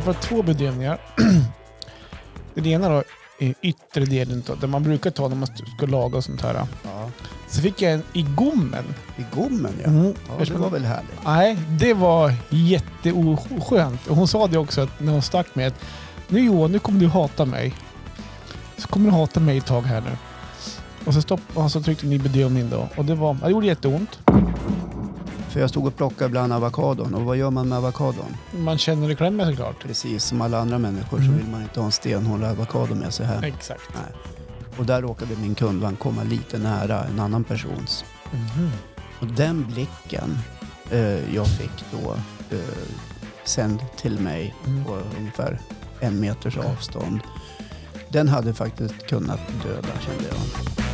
fått två bedövningar. Den ena då är yttre delen då, där man brukar ta när man ska laga och sånt här. Ja. Så fick jag en i gommen. I gommen ja. Mm. ja Jag det var väl härligt. Nej, det var jätteoskönt. Och hon sa det också att när hon stack med att nu Johan, nu kommer du hata mig. Så kommer du hata mig ett tag här nu. Och så, stopp, och så tryckte ni bedövning då. Och det, var, det gjorde jätteont. För jag stod och plockade bland avokadon. Och vad gör man med avokadon? Man känner det klämmer såklart. Precis som alla andra människor Mm. så vill man inte ha en stenhård avokado med sig här. Exakt. Och där råkade min kundvagn komma lite nära en annan persons. Mhm. Och den blicken eh, jag fick då eh, sänd till mig Mm. på ungefär en meters avstånd. Den hade faktiskt kunnat döda kände jag.